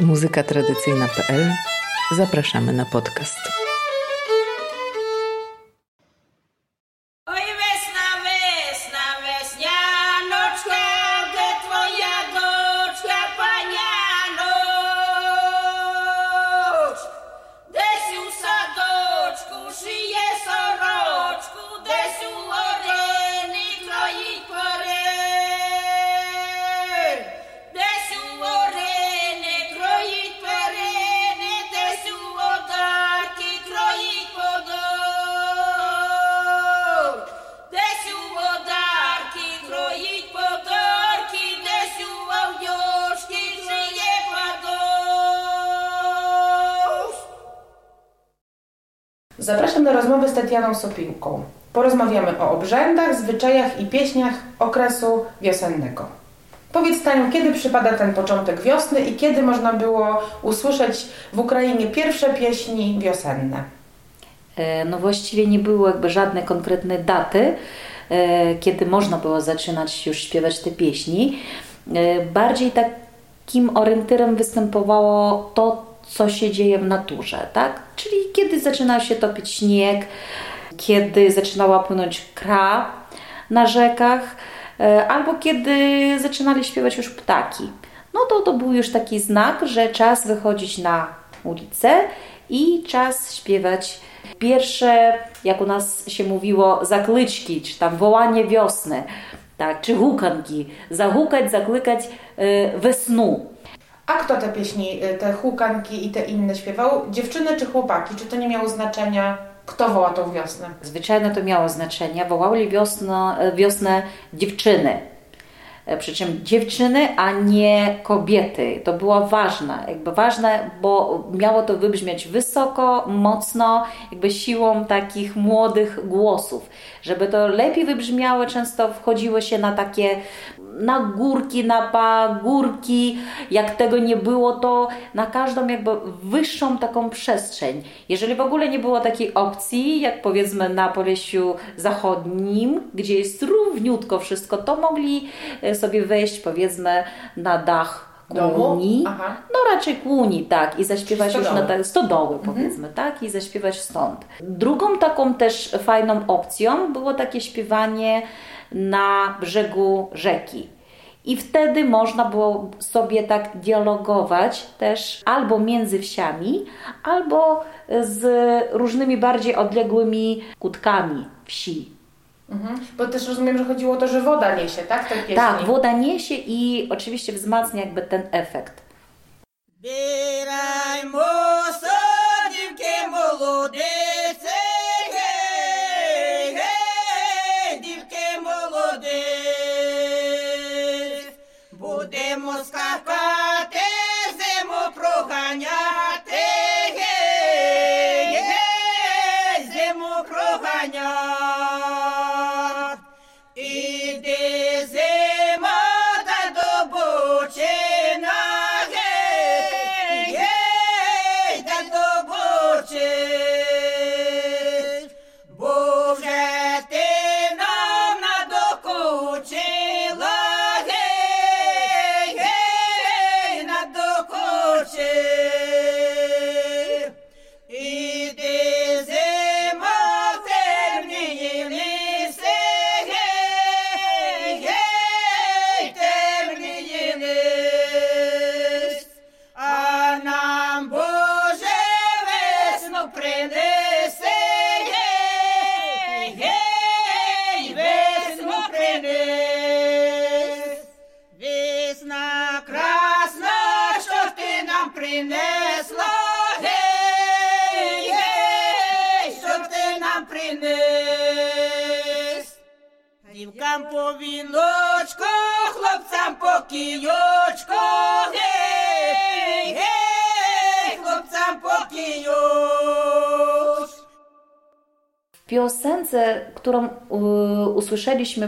muzykatradycyjna.pl zapraszamy na podcast. Tatianą Sopiłką. Porozmawiamy o obrzędach, zwyczajach i pieśniach okresu wiosennego. Powiedz Taniu, kiedy przypada ten początek wiosny i kiedy można było usłyszeć w Ukrainie pierwsze pieśni wiosenne? E, no właściwie nie było jakby żadnej konkretnej daty, e, kiedy można było zaczynać już śpiewać te pieśni. E, bardziej takim orientyrem występowało to, co się dzieje w naturze, tak? Czyli kiedy zaczynał się topić śnieg, kiedy zaczynała płynąć kra na rzekach, e, albo kiedy zaczynali śpiewać już ptaki. No to to był już taki znak, że czas wychodzić na ulicę i czas śpiewać pierwsze, jak u nas się mówiło, zaklyczki, czy tam wołanie wiosny, tak, czy hukanki, zahukać, zaklykać e, wesnu. A kto te pieśni, y, te hukanki i te inne śpiewał? Dziewczyny czy chłopaki? Czy to nie miało znaczenia? Kto woła tą wiosnę? Zwyczajnie to miało znaczenie. Wołali wiosnę, wiosnę dziewczyny. E, przy czym dziewczyny, a nie kobiety. To było ważne, jakby ważne, bo miało to wybrzmieć wysoko, mocno, jakby siłą takich młodych głosów. Żeby to lepiej wybrzmiało, często wchodziło się na takie na górki, na pagórki. Jak tego nie było, to na każdą jakby wyższą taką przestrzeń. Jeżeli w ogóle nie było takiej opcji, jak powiedzmy na Polesiu Zachodnim, gdzie jest równiutko wszystko, to mogli e, sobie wejść powiedzmy na dach kłuni, no raczej kłuni, tak, i zaśpiewać już na te stodoły, mhm. powiedzmy, tak, i zaśpiewać stąd. Drugą taką też fajną opcją było takie śpiewanie na brzegu rzeki. I wtedy można było sobie tak dialogować też albo między wsiami, albo z różnymi bardziej odległymi kutkami wsi. Mhm. Bo też rozumiem, że chodziło o to, że woda niesie, tak? Tak, woda niesie i oczywiście wzmacnia jakby ten efekt. W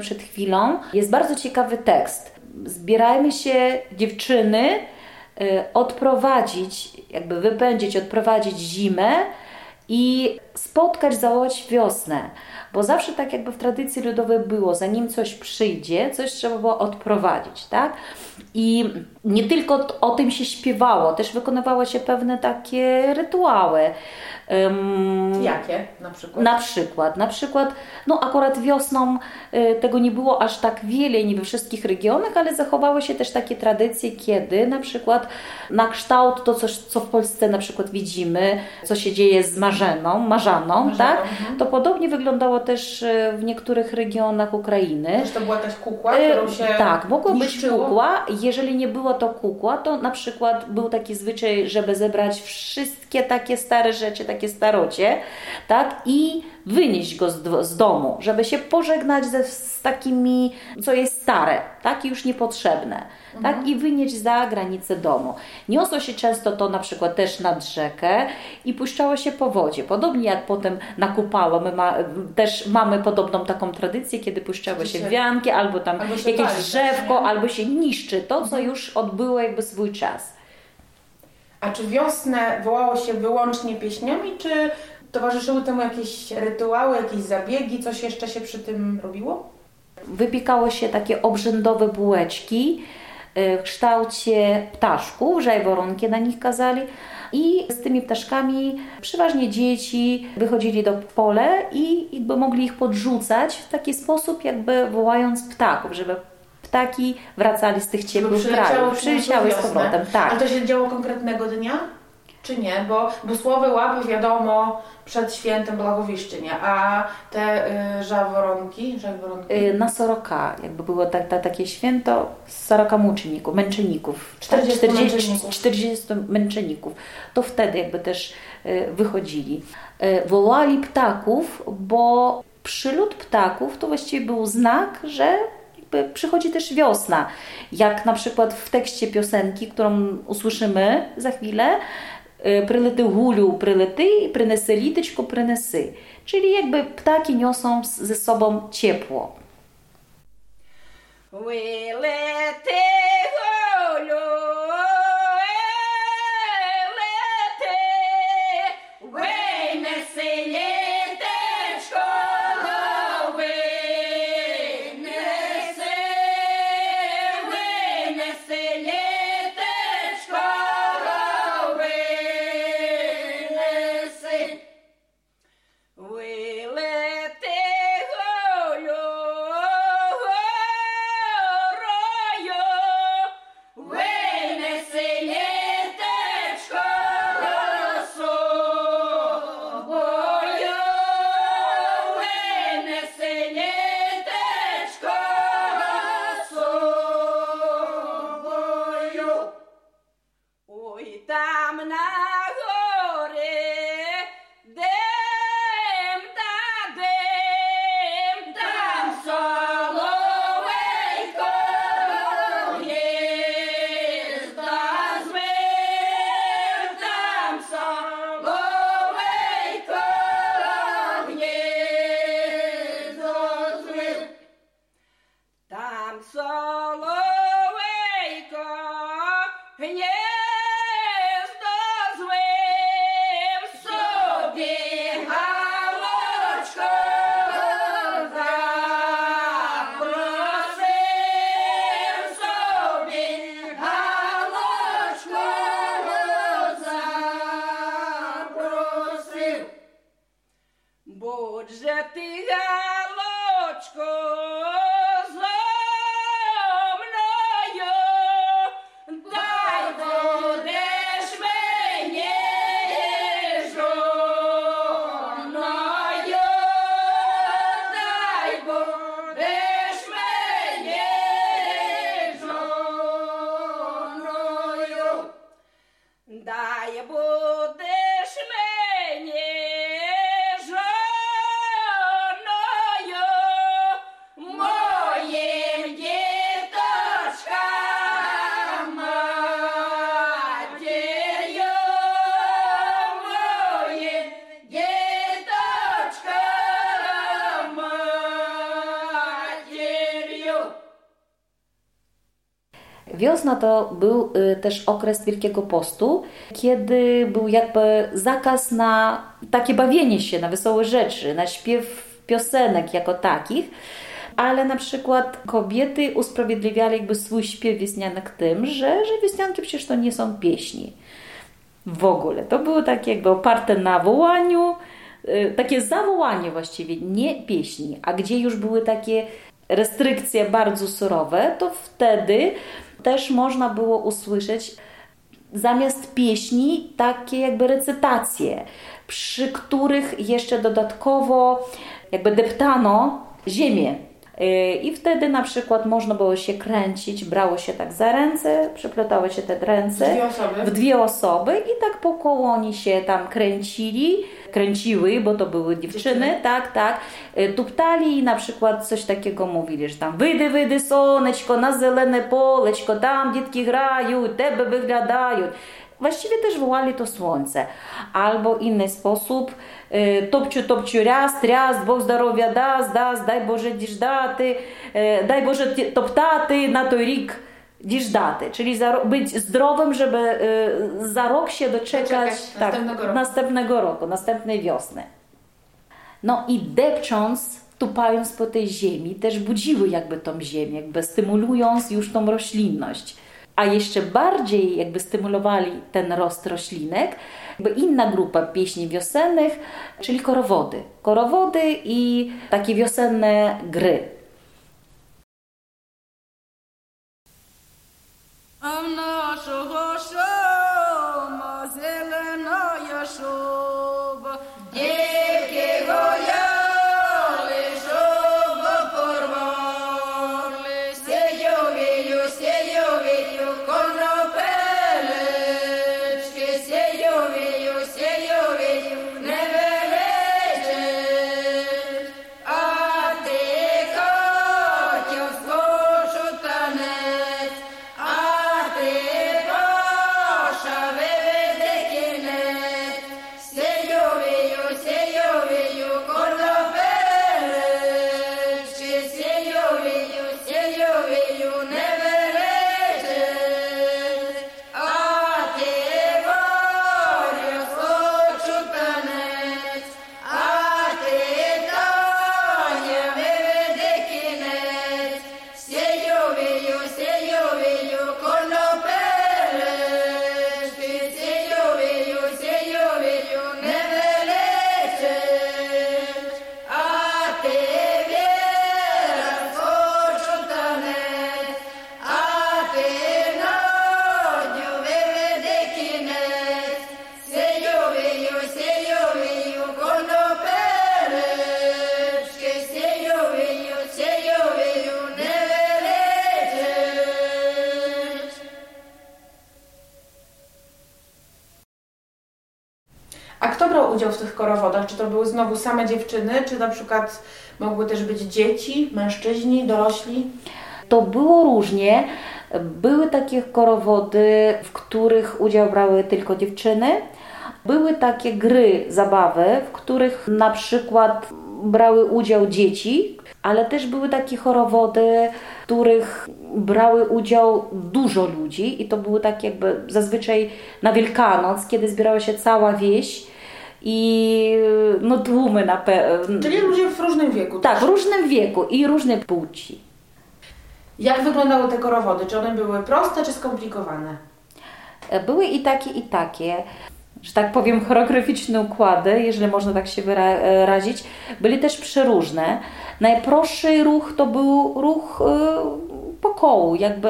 przed chwilą, jest bardzo ciekawy tekst. Zbierajmy się, dziewczyny, y, odprowadzić, jakby wypędzić, odprowadzić zimę i spotkać, zawołać wiosnę. Bo zawsze tak jakby w tradycji ludowej było, zanim coś przyjdzie, coś trzeba było odprowadzić, tak? I nie tylko o tym się śpiewało, też wykonywało się pewne takie rytuały. Um, Jakie na przykład? Na przykład, na przykład, no akurat wiosną y, tego nie było aż tak wiele, nie we wszystkich regionach, ale zachowały się też takie tradycje, kiedy na przykład na kształt to, coś, co w Polsce na przykład widzimy, co się dzieje z marzeną, marzaną, Marzeną, tak? Mhm. To podobnie wyglądało też y, w niektórych regionach Ukrainy. Też to była jakaś kukła, którą y, się Tak, mogła być kukła. Jeżeli nie było to kukła, to na przykład był taki zwyczaj, żeby zebrać wszystkie takie stare rzeczy, takie starocie, tak? I wynieść go z, z domu, żeby się pożegnać ze, z takimi, co jest stare, tak? I już niepotrzebne, tak? Mhm. I wynieść za granicę domu. Niosło się często to na przykład też nad rzekę i puszczało się po wodzie. Podobnie jak potem na Kupalo, my ma, też mamy podobną taką tradycję, kiedy puszczały się wianki, albo tam albo jakieś pali, drzewko, tak, albo się niszczy to, co mhm. już odbyło jakby swój czas. A czy wiosnę wołało się wyłącznie pieśniami, czy towarzyszyły temu jakieś rytuały, jakieś zabiegi, coś jeszcze się przy tym robiło? Wypiekało się takie obrzędowe bułeczki e, w kształcie ptaszków, żajworonki na nich kazali. I z tymi ptaszkami przeważnie dzieci wychodzili do pole i jakby mogli ich podrzucać w taki sposób, jakby wołając ptaków, żeby ptaki wracali z tych ciepłych krajów, przyleciały z powrotem. Tak. A to się działo konkretnego dnia? Czy nie? Bo busłowe łapy wiadomo przed świętem Blagowiszczynia, a te y, żaworonki, żaworonki? Y, na Soroka, jakby było tak, tak, takie święto Soroka muczników, męczenników. 40, 40 męczenników. 40 męczenników. To wtedy jakby też y, wychodzili. Y, wołali ptaków, bo przylot ptaków to właściwie był znak, że przychodzi też wiosna. Jak na przykład w tekście piosenki, którą usłyszymy za chwilę, Прилети гулю, прилети, принеси літочку, принеси. Czyli jakby ptaki niosą ze sobą ciepło. Wylety Wiosna to był y, też okres Wielkiego Postu, kiedy był jakby zakaz na takie bawienie się, na wesołe rzeczy, na śpiew piosenek jako takich. Ale na przykład kobiety usprawiedliwiali jakby swój śpiew wieśnianek tym, że, że wieśnianki przecież to nie są pieśni. W ogóle. To było takie jakby oparte na wołaniu, y, takie zawołanie właściwie, nie pieśni. A gdzie już były takie restrykcje bardzo surowe, to wtedy też można było usłyszeć zamiast pieśni takie jakby recytacje, przy których jeszcze dodatkowo jakby deptano ziemię. Y, I wtedy na przykład można było się kręcić, brało się tak za ręce, przypletały się te ręce Dwie osoby. w dwie osoby i tak po koło oni się tam kręcili, kręciły, bo to były dziewczyny, Dziewczyny. tak, tak, y, tuptali i na przykład coś takiego mówili, że tam wyjdy, wyjdy soneczko na zielone poleczko, tam dzietki grają, tebe wyglądają właściwie też wołali to słońce. Albo inny sposób, y, topciu, topciu, riast, riast, Bóg zdrowia das, das, daj Boże dziżdaty, y, daj Boże toptaty na to rok dziżdaty, czyli za, być zdrowym, żeby y, za rok się doczekać, doczekać tak, następnego, roku. następnego roku, następnej wiosny. No i depcząc, tupając po tej ziemi, też budziły jakby tą ziemię, jakby stymulując już tą roślinność a jeszcze bardziej jakby stymulowali ten rost roślinek, jakby inna grupa pieśni wiosennych, czyli korowody. Korowody i takie wiosenne gry. I'm not sure. A kto brał udział w tych korowodach? Czy to były znowu same dziewczyny, czy na przykład mogły też być dzieci, mężczyźni, dorośli? To było różnie. Były takie korowody, w których udział brały tylko dziewczyny. Były takie gry, zabawy, w których na przykład brały udział dzieci, ale też były takie chorowody, w których brały udział dużo ludzi i to były takie jakby zazwyczaj na Wielkanoc, kiedy zbierała się cała wieś i no tłumy na pewno. Czyli ludzie w różnym wieku. Tak, też. w różnym wieku i różnej płci. Jak wyglądały te korowody? Czy one były proste, czy skomplikowane? Były i takie, i takie, że tak powiem, choreograficzne układy, jeżeli można tak się wyrazić, byli też przeróżne. Najprostszy ruch to był ruch y, po kołu, jakby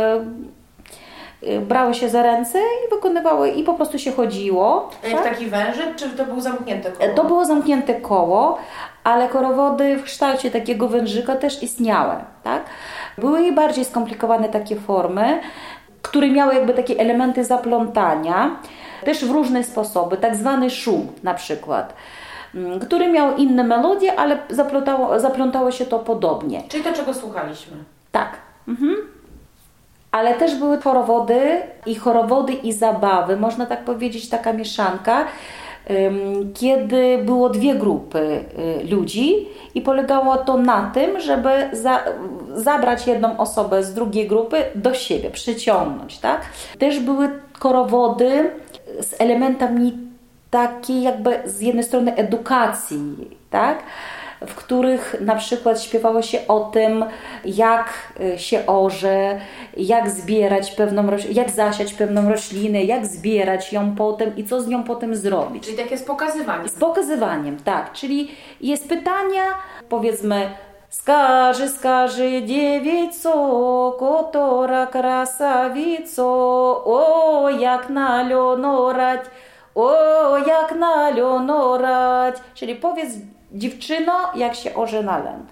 y, brały się za ręce i wykonywały, i po prostu się chodziło. A Jak taki wężyk, czy to był zamknięte koło? Tak. To było zamknięte koło, ale korowody w kształcie takiego wężyka też istniały. Tak? Były i bardziej skomplikowane takie formy, które miały jakby takie elementy zaplątania, też w różne sposoby, tak zwany szum na przykład, mm, który miał inne melodie, ale zaplątało, zaplątało się to podobnie. Czyli to, czego słuchaliśmy. Tak. Mhm. Ale też były chorowody i chorowody i zabawy, można tak powiedzieć, taka mieszanka, kiedy było dwie grupy y, ludzi i polegało to na tym, żeby za, zabrać jedną osobę z drugiej grupy do siebie, przyciągnąć, tak? Też były korowody z elementami takiej jakby z jednej strony edukacji, tak? w których na przykład śpiewało się o tym, jak y, się orze, jak zbierać pewną, roś- jak zasiać pewną roślinę, jak zbierać ją potem i co z nią potem zrobić. Czyli takie jest pokazywanie. Z pokazywaniem, tak. Czyli jest pytania, powiedzmy, Скажи, скажи, девицо, котора красавицо, о, як на льоно рать, o, jak na liono rać. Czyli powiedz dziewczyno, jak się orze na len.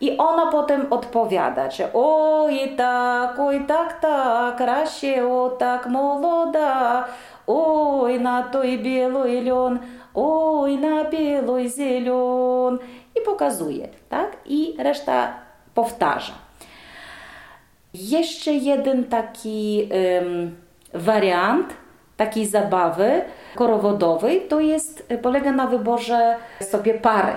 I ona potem odpowiada, że oj tak, oj tak, tak, rasie o tak młoda, oj na той bieloj lion, oj na bieloj zielon. I pokazuje, tak? I reszta powtarza. Jeszcze jeden taki ym, wariant takiej zabawy korowodowej to jest, polega na wyborze sobie pary.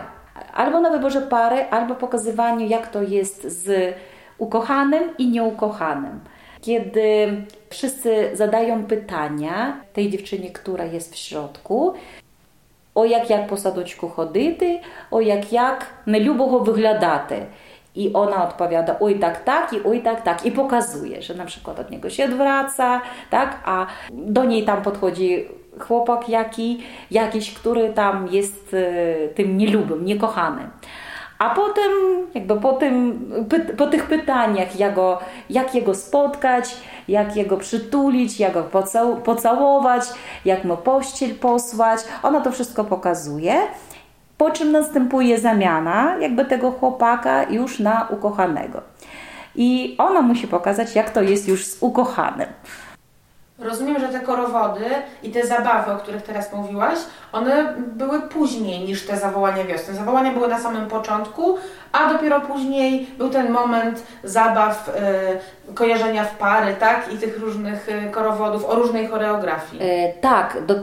Albo na wyborze pary, albo pokazywaniu jak to jest z ukochanym i nieukochanym. Kiedy wszyscy zadają pytania tej dziewczynie, która jest w środku, о як як по садочку ходити, о як як нелюбого виглядати. I ona odpowiada, oj tak, tak i oj tak, tak. I pokazuje, że na przykład od niego się odwraca, tak, a do niej tam podchodzi chłopak jaki, jakiś, który tam jest y, tym nielubym, niekochanym. A potem, jakby po, tym, po tych pytaniach, jak, go, jak jego spotkać, jak jego przytulić, jak go pocał, pocałować, jak mu pościel posłać, ona to wszystko pokazuje. Po czym następuje zamiana jakby tego chłopaka już na ukochanego. I ona musi pokazać, jak to jest już z ukochanym. Rozumiem, że te korowody i te zabawy, o których teraz mówiłaś, one były później niż te zawołania wiosny. Zawołania były na samym początku, a dopiero później był ten moment zabaw, y, kojarzenia w pary, tak? I tych różnych y, korowodów o różnej choreografii. E, tak, do,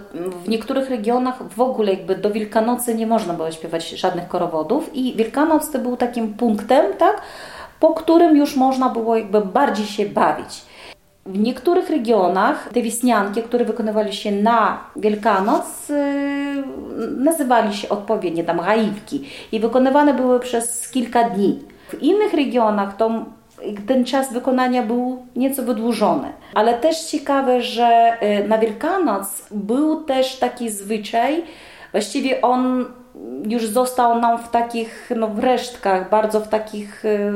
w niektórych regionach w ogóle jakby do Wielkanocy nie można było śpiewać żadnych korowodów i Wielkanoc to był takim punktem, tak, po którym już można było jakby bardziej się bawić. W niektórych regionach te wieśnianki, które wykonywali się na Wielkanoc, yy, nazywali się odpowiednio tam chaiwki i wykonywane były przez kilka dni. W innych regionach to ten czas wykonania był nieco wydłużony. Ale też ciekawe, że y, na Wielkanoc był też taki zwyczaj, właściwie on już został nam w takich no, w resztkach, bardzo w takich y,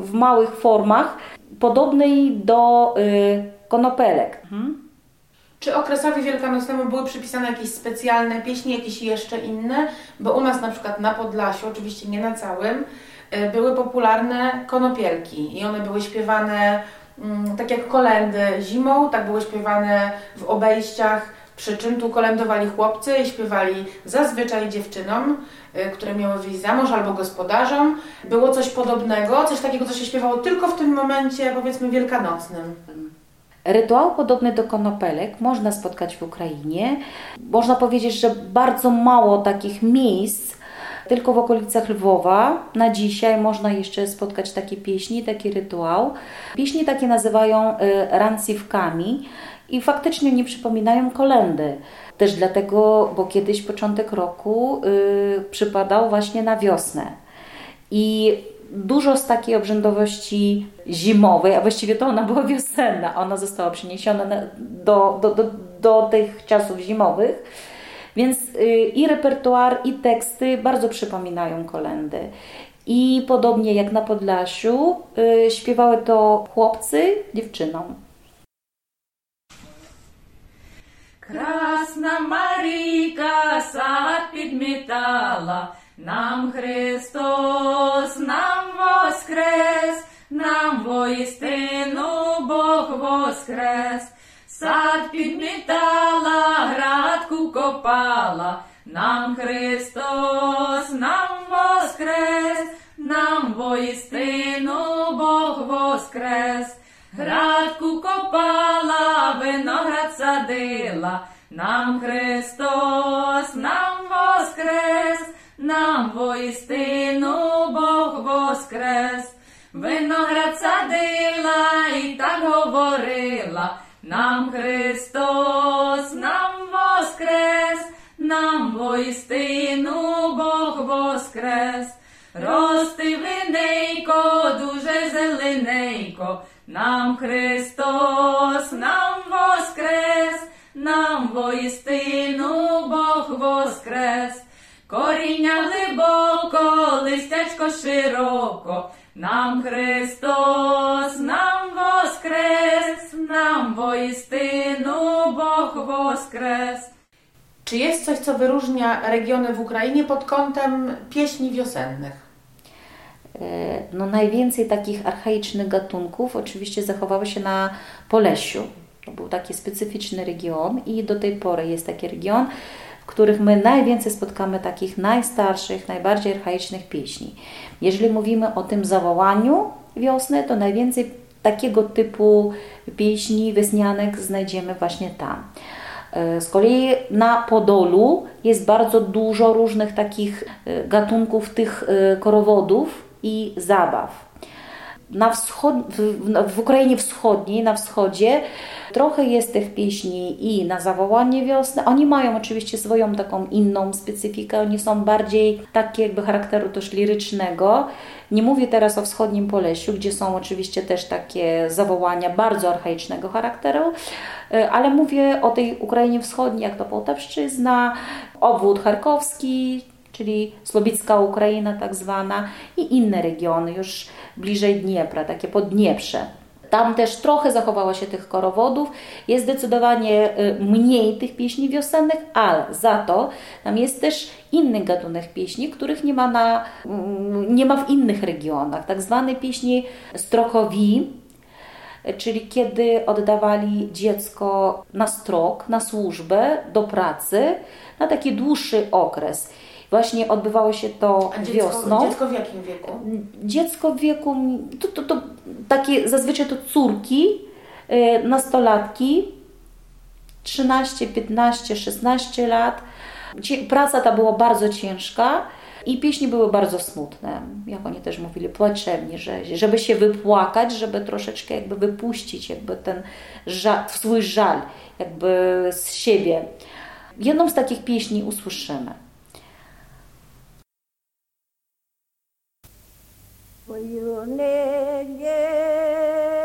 w małych formach, podobnej do y, konopelek. Mhm. Czy okresowi wielkanocnemu były przypisane jakieś specjalne pieśni, jakieś jeszcze inne? Bo u nas na przykład na Podlasiu, oczywiście nie na całym, y, były popularne konopielki i one były śpiewane mm, tak jak kolendy zimą, tak były śpiewane w obejściach, przy czym tu kolędowali chłopcy i śpiewali zazwyczaj dziewczynom, y, które miały wyjść za mąż albo gospodarzom. Było coś podobnego, coś takiego, co się śpiewało tylko w tym momencie, powiedzmy, wielkanocnym. Rytuał podobny do konopelek można spotkać w Ukrainie. Można powiedzieć, że bardzo mało takich miejsc, tylko w okolicach Lwowa na dzisiaj można jeszcze spotkać takie pieśni, taki rytuał. Pieśni takie nazywają y, rancivkami i faktycznie nie przypominają kolendy. Też dlatego, bo kiedyś początek roku y, przypadał właśnie na wiosnę. I dużo z takiej obrzędowości zimowej, a właściwie to ona była wiosenna, ona została przeniesiona na, do, do, do, do tych czasów zimowych. Więc y, i repertuar, i teksty bardzo przypominają kolendy. I podobnie jak na Podlasiu, y, śpiewały to chłopcy dziewczynom. Красна Марійка сад підмітала, нам Христос, нам воскрес, нам воістину Бог воскрес, сад підмітала, градку копала, нам Христос, нам воскрес, нам воістину Бог воскрес. Градку копала, виноград садила, нам Христос, нам воскрес, нам воістину Бог воскрес. Виноград садила і так говорила, нам Христос, нам воскрес, нам воістину Бог воскрес. Рости винейко, дуже зеленейко, нам Христос, нам воскрес, нам воістину Бог воскрес. Коріння глибоко, листячко широко, нам Христос, нам воскрес, нам воістину Бог воскрес. Czy jest coś, co wyróżnia regiony w Ukrainie pod kątem pieśni wiosennych? E, No, najwięcej takich archaicznych gatunków oczywiście zachowało się na Polesiu. To był taki specyficzny region i do tej pory jest taki region, w których my najwięcej spotkamy takich najstarszych, najbardziej archaicznych pieśni. Jeżeli mówimy o tym zawołaniu wiosny, to najwięcej takiego typu pieśni wesnianek znajdziemy właśnie tam. E, Z kolei na Podolu jest bardzo dużo różnych takich e, gatunków tych korowodów i zabaw. Na wschod... w, Ukrainie Wschodniej, na wschodzie, trochę jest tych pieśni i na zawołanie wiosny. Oni mają oczywiście swoją taką inną specyfikę, oni są bardziej takie jakby charakteru też lirycznego. Nie mówię teraz o wschodnim Polesiu, gdzie są oczywiście też takie zawołania bardzo archaicznego charakteru, e, ale mówię o tej Ukrainie Wschodniej, jak to Połtawszczyzna, obwód charkowski, czyli Slobicka Ukraina tak zwana i inne regiony, już bliżej Dniepra, takie Poddnieprze. Tam też trochę zachowało się tych korowodów, jest zdecydowanie y, mniej tych pieśni wiosennych, ale za to tam jest też inny gatunek pieśni, których nie ma, na, mm, nie ma w innych regionach, tak zwane pieśni strokowi, czyli kiedy oddawali dziecko na strok, na służbę, do pracy, na taki dłuższy okres. Właśnie odbywało się to A dziecko, wiosną. dziecko w jakim wieku? Dziecko w wieku, to, to, to takie zazwyczaj to córki, y, nastolatki, 13, 15, 16 lat. Praca ta była bardzo ciężka i pieśni były bardzo smutne, jak oni też mówili, płaczewni, że, żeby się wypłakać, żeby troszeczkę jakby wypuścić jakby ten żal, swój żal jakby z siebie. Jedną z takich pieśni usłyszymy. for you name, yeah.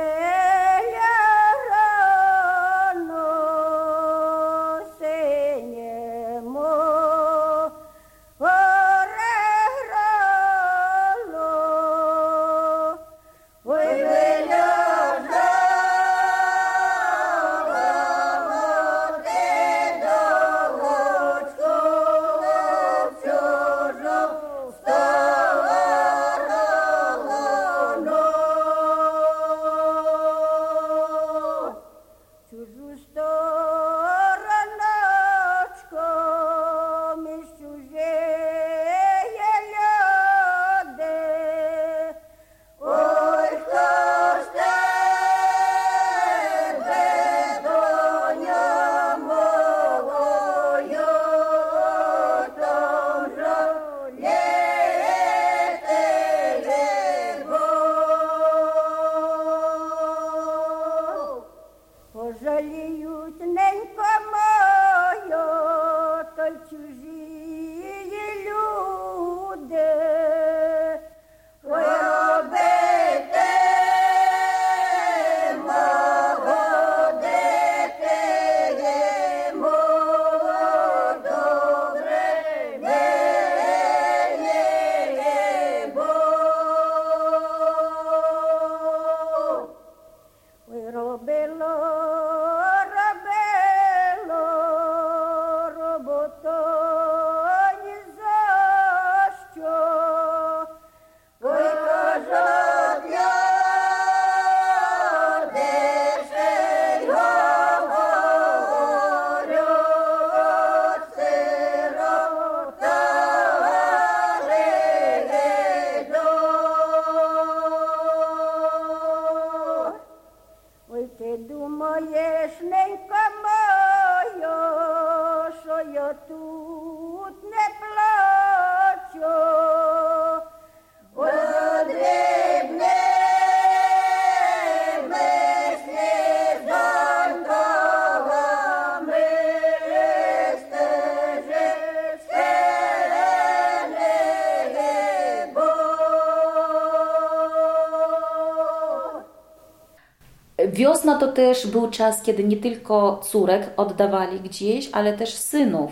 Wiosna to też był czas, kiedy nie tylko córek oddawali gdzieś, ale też synów.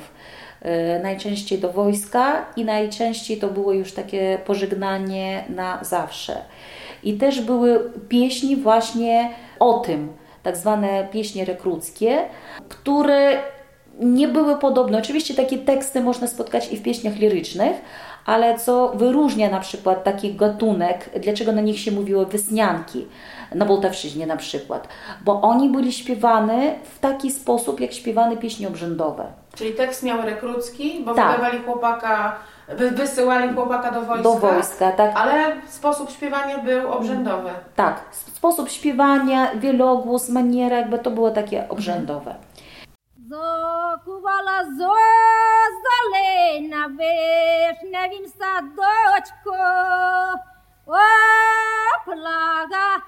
E, Najczęściej do wojska i najczęściej to było już takie pożegnanie na zawsze. I też były pieśni właśnie o tym, tak zwane pieśnie rekruckie, które nie były podobne. Oczywiście takie teksty można spotkać i w pieśniach lirycznych, ale co wyróżnia na przykład taki gatunek, dlaczego na nich się mówiło wysnianki, na Boltawszczyźnie na przykład, bo oni byli śpiewane w taki sposób, jak śpiewane pieśni obrzędowe. Czyli tekst miał rekrucki, bo Tak. wydawali chłopaka, wy, wysyłali chłopaka do wojska. Do wojska, tak. Ale sposób śpiewania był obrzędowy. Tak, sposób śpiewania, wielogłos, maniera, jakby to było takie obrzędowe. Закувала зозали на вишневім садочку. О, плага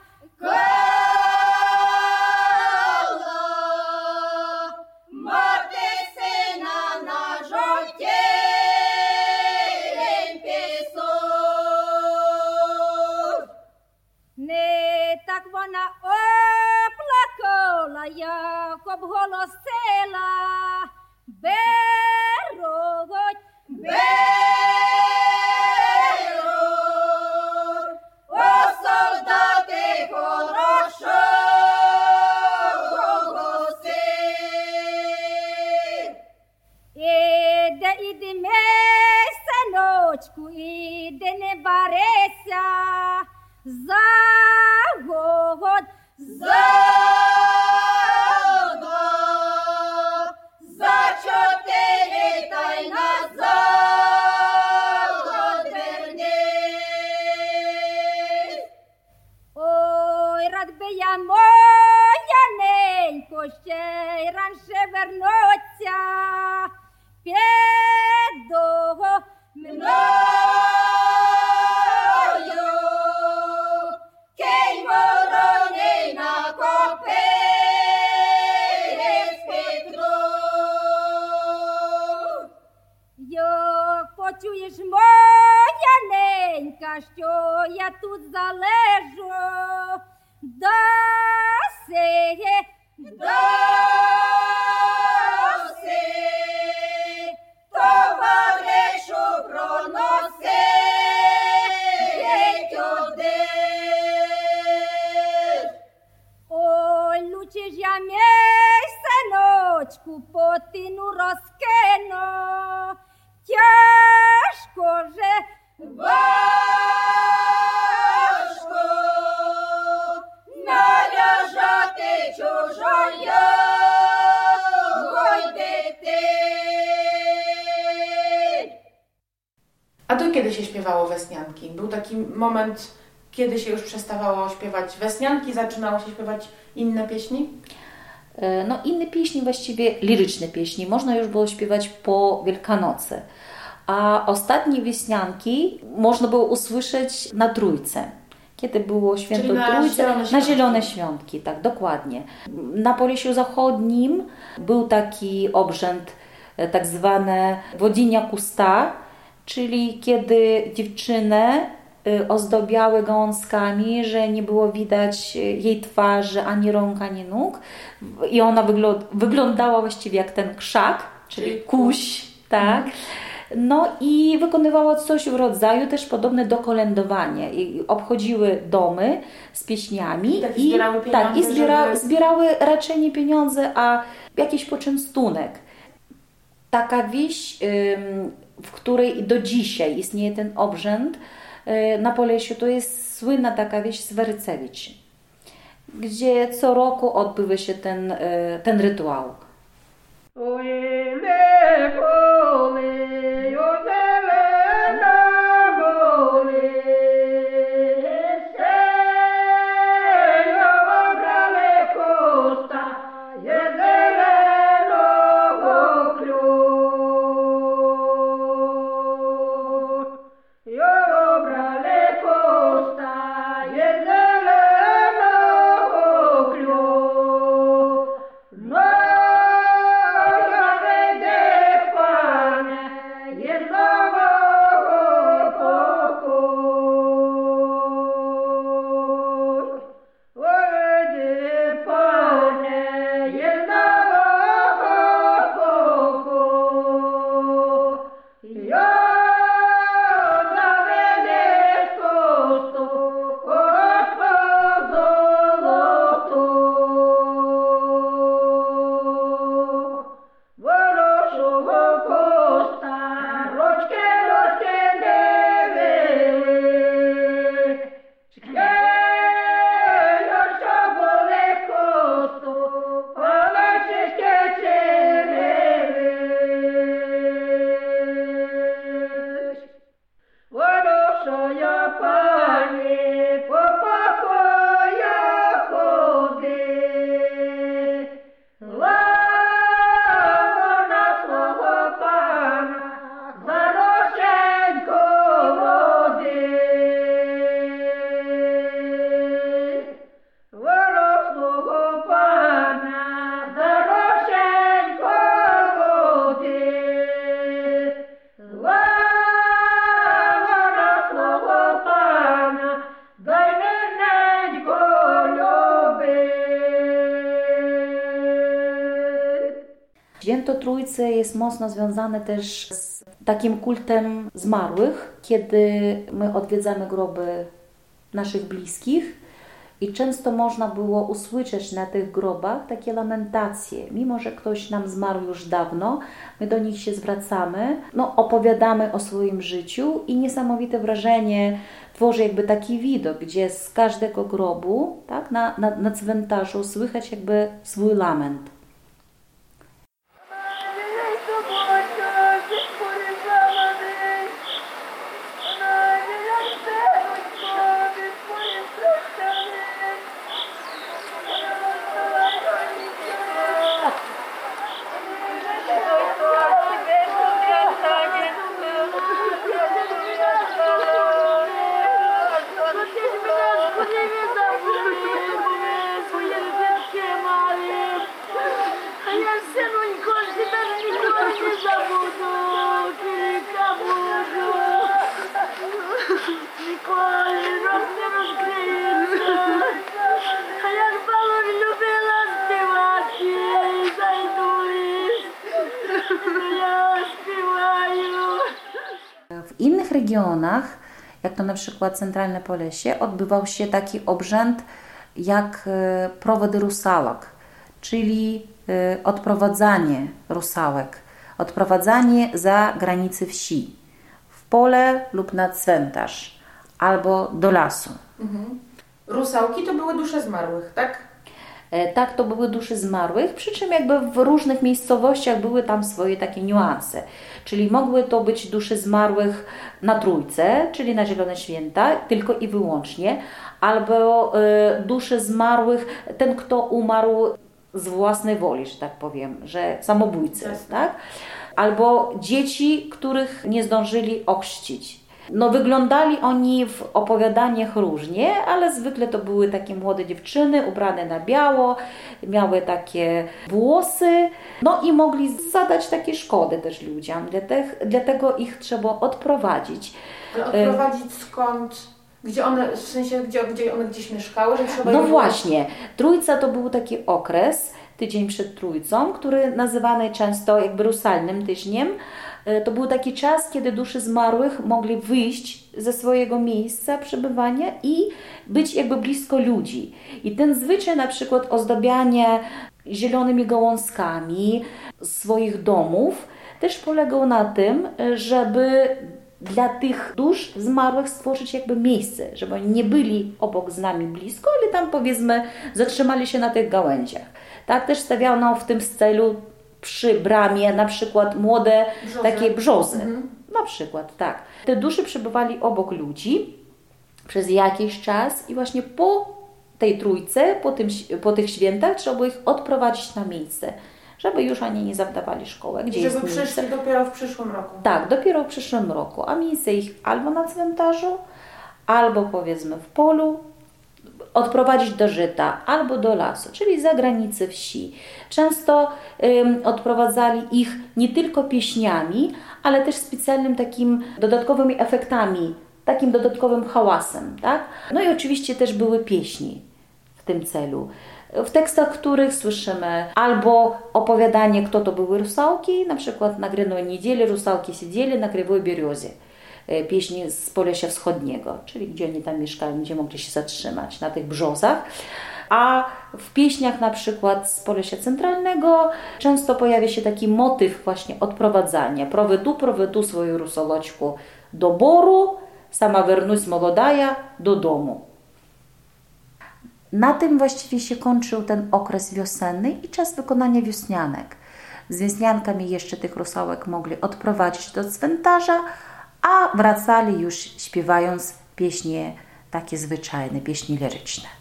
No inne pieśni, właściwie liryczne pieśni, można już było śpiewać po Wielkanocy. A ostatnie wieśnianki można było usłyszeć na Trójce. Kiedy było święto Czyli na Trójce, Zielone na Świątki. Zielone Świątki, tak, dokładnie. Na Polesiu Zachodnim był taki obrzęd, e, tak zwane wodzinia kusta, czyli kiedy dziewczynę ozdobiały gałązkami, że nie było widać y, jej twarzy, ani rąk, ani nóg. I ona wyglą- wyglądała właściwie jak ten krzak, czyli kuś, tak. No i wykonywała coś w rodzaju też podobne do kolędowania. I obchodziły domy z pieśniami. I tak zbierały tak, i zbiera, żeby- zbierały raczej nie pieniądze, a jakiś poczęstunek. Taka wieś, w której do dzisiaj istnieje ten obrzęd y, na Polesiu, to jest słynna taka wieś Swerycewicz, gdzie co roku odbywa się ten, y, ten rytuał. No, jest mocno związane też z takim kultem zmarłych, kiedy my odwiedzamy groby naszych bliskich i często można było usłyszeć na tych grobach takie lamentacje. Mimo, że ktoś nam zmarł już dawno, my do nich się zwracamy, no, opowiadamy o swoim życiu i niesamowite wrażenie tworzy jakby taki widok, gdzie z każdego grobu tak, na, na, na cmentarzu słychać jakby swój lament. Jak to na przykład Centralne Polesie, odbywał się taki obrzęd jak e, prowody rusalok, czyli e, odprowadzanie rusałek, odprowadzanie za granice wsi, w pole lub na cmentarz, albo do lasu. Rusałki to były dusze zmarłych, tak? E, Tak, to były dusze zmarłych, przy czym jakby w różnych miejscowościach były tam swoje takie niuanse. Czyli mogły to być dusze zmarłych na Trójce, czyli na Zielone Święta, tylko i wyłącznie, albo e, dusze zmarłych, ten kto umarł z własnej woli, że tak powiem, że samobójcy, Jasne. tak? Albo dzieci, których nie zdążyli ochrzcić. No, wyglądali oni w opowiadaniach różnie, ale zwykle to były takie młode dziewczyny ubrane na biało, miały takie włosy, no i mogli zadać takie szkody też ludziom. Dlatego, ich trzeba odprowadzić. Ale odprowadzić skąd? Gdzie one, w sensie, gdzie, gdzie one gdzieś mieszkały? Że trzeba No właśnie, Trójca to był taki okres, tydzień przed Trójcą, który nazywany często jakby rusalnym tygodniem. E, To był taki czas, kiedy dusze zmarłych mogli wyjść ze swojego miejsca przebywania i być jakby blisko ludzi. I ten zwyczaj na przykład ozdabiania zielonymi gałązkami swoich domów też polegał na tym, żeby dla tych dusz zmarłych stworzyć jakby miejsce, żeby oni nie byli obok z nami blisko, ale tam powiedzmy zatrzymali się na tych gałęziach. Tak też stawiano w tym celu przy bramie na przykład młode Brzozy. takie brzozy. Na przykład, tak. Te dusze przebywali obok ludzi przez jakiś czas i właśnie po tej trójce, po, tym, po tych świętach trzeba było ich odprowadzić na miejsce, żeby już oni nie zawdawali szkołę, gdzie Żeby jest miejsce. przyszli dopiero w przyszłym roku. Tak, dopiero w przyszłym roku, a miejsce ich albo na cmentarzu, albo powiedzmy w polu, odprowadzić do żyta, albo do lasu, czyli za granicę wsi. Często ym, odprowadzali ich nie tylko pieśniami, ale też specjalnym takim dodatkowymi efektami, takim dodatkowym hałasem, tak? No i oczywiście też były pieśni w tym celu. W tekstach których słyszymy albo opowiadanie, kto to były rusałki, na przykład na Gryной niedzieli rusałki siedzieli na Kривой Березе, E, pieśń z Polesia Wschodniego, czyli gdzie oni tam mieszkali, gdzie mogli się zatrzymać, na tych brzozach. A w pieśniach na przykład z Polesia Centralnego często pojawia się taki motyw właśnie odprowadzania. Prowedu, prowedu swoją rusoloćku do boru, sama wernuś molodaja do domu. Na tym właściwie się kończył ten okres wiosenny i czas wykonania wiosnianek. Z wiosniankami jeszcze tych rusałek mogli odprowadzić do cmentarza, a wracali już śpiewając pieśnie takie zwyczajne, pieśni liryczne.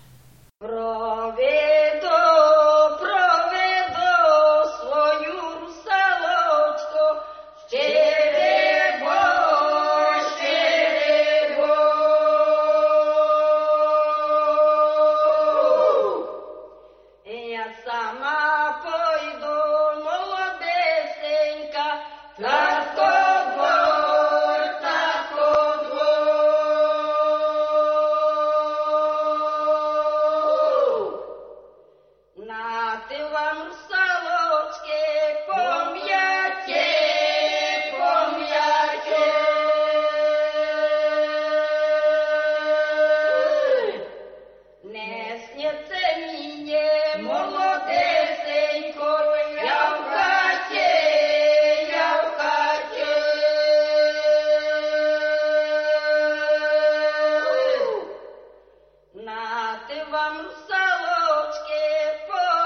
Até vamos a outro que.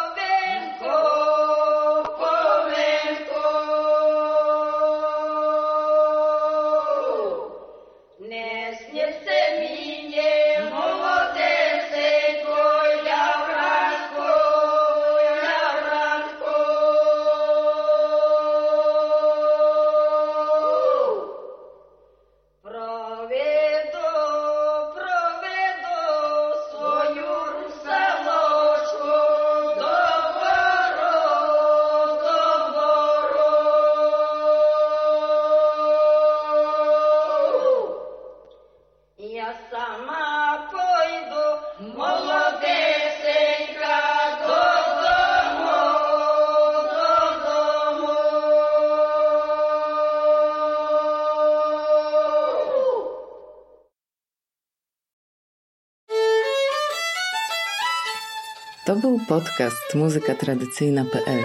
To był podcast muzykatradycyjna.pl.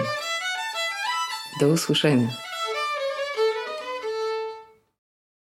Do usłyszenia.